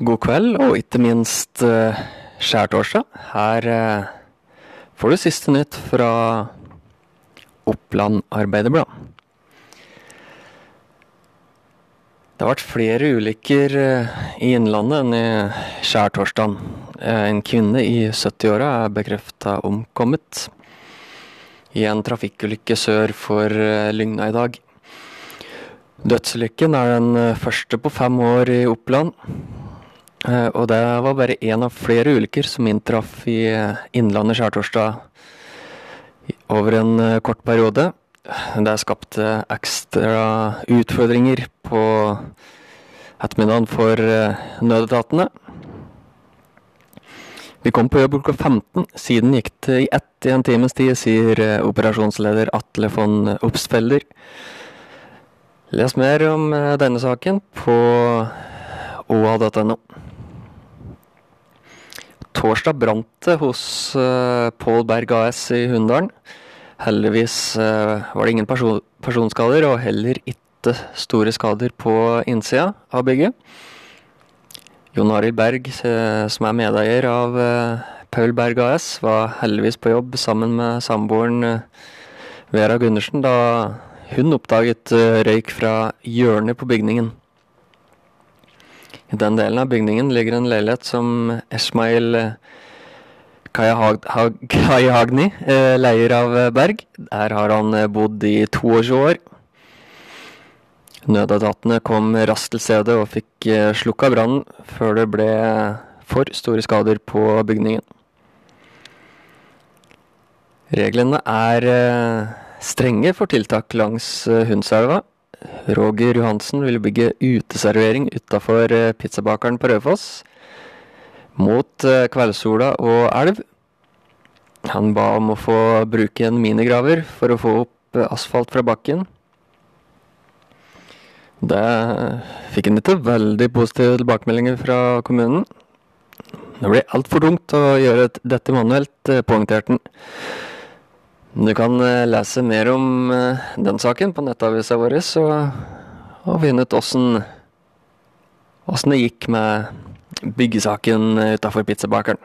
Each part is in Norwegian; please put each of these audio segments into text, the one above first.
God kveld, og ikke minst uh, skjærtorsdag. Her uh, får du siste nytt fra Oppland Arbeiderblad. Det har vært flere ulykker uh, i Innlandet enn i skjærtorsdagen. En kvinne i 70-åra er bekrefta omkommet i en trafikkulykke sør for Lygna i dag. Dødsulykken er den første på fem år i Oppland. Eh, og det var bare én av flere ulykker som inntraff i eh, Innlandet skjærtorsdag over en eh, kort periode. Det skapte ekstra utfordringer på ettermiddagen for nødetatene. Vi kom på jobb klokka 15. Siden gikk det i ett i en times tid, sier operasjonsleder Atle von Obstfelder. Les mer om denne saken på oa.no. Torsdag brant det hos uh, Pål Berg AS i Hunndalen. Heldigvis uh, var det ingen person personskader, og heller ikke store skader på innsida av bygget. Jon Arild Berg, uh, som er medeier av Paul Berg AS, var heldigvis på jobb sammen med samboeren Vera Gundersen da hun oppdaget røyk fra hjørnet på bygningen. I den delen av bygningen ligger en leilighet som Esmail eh, Kayahagni eh, leier av eh, Berg. Der har han bodd i 22 år. Nødetatene kom raskt til stedet og fikk slukka brannen før det ble for store skader på bygningen. Reglene er strenge for tiltak langs Hundselva. Roger Johansen vil bygge uteservering utafor eh, pizzabakeren på Raufoss. Mot eh, kveldssola og elv. Han ba om å få bruke en minigraver for å få opp eh, asfalt fra bakken. Det fikk han ikke veldig positive tilbakemeldinger fra kommunen. Det blir altfor tungt å gjøre dette manuelt, poengterte han. Du kan eh, lese mer om eh, den saken på nettavisa vår og, og finne ut åssen åssen det gikk med byggesaken utafor pizzabakeren.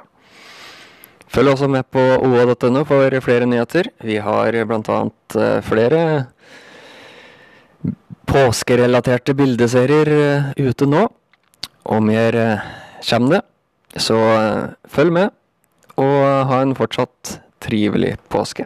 Følg også med på oa.no for flere nyheter. Vi har bl.a. Eh, flere påskerelaterte bildeserier ute nå, og mer kommer det. Så følg med, og ha en fortsatt trivelig påske.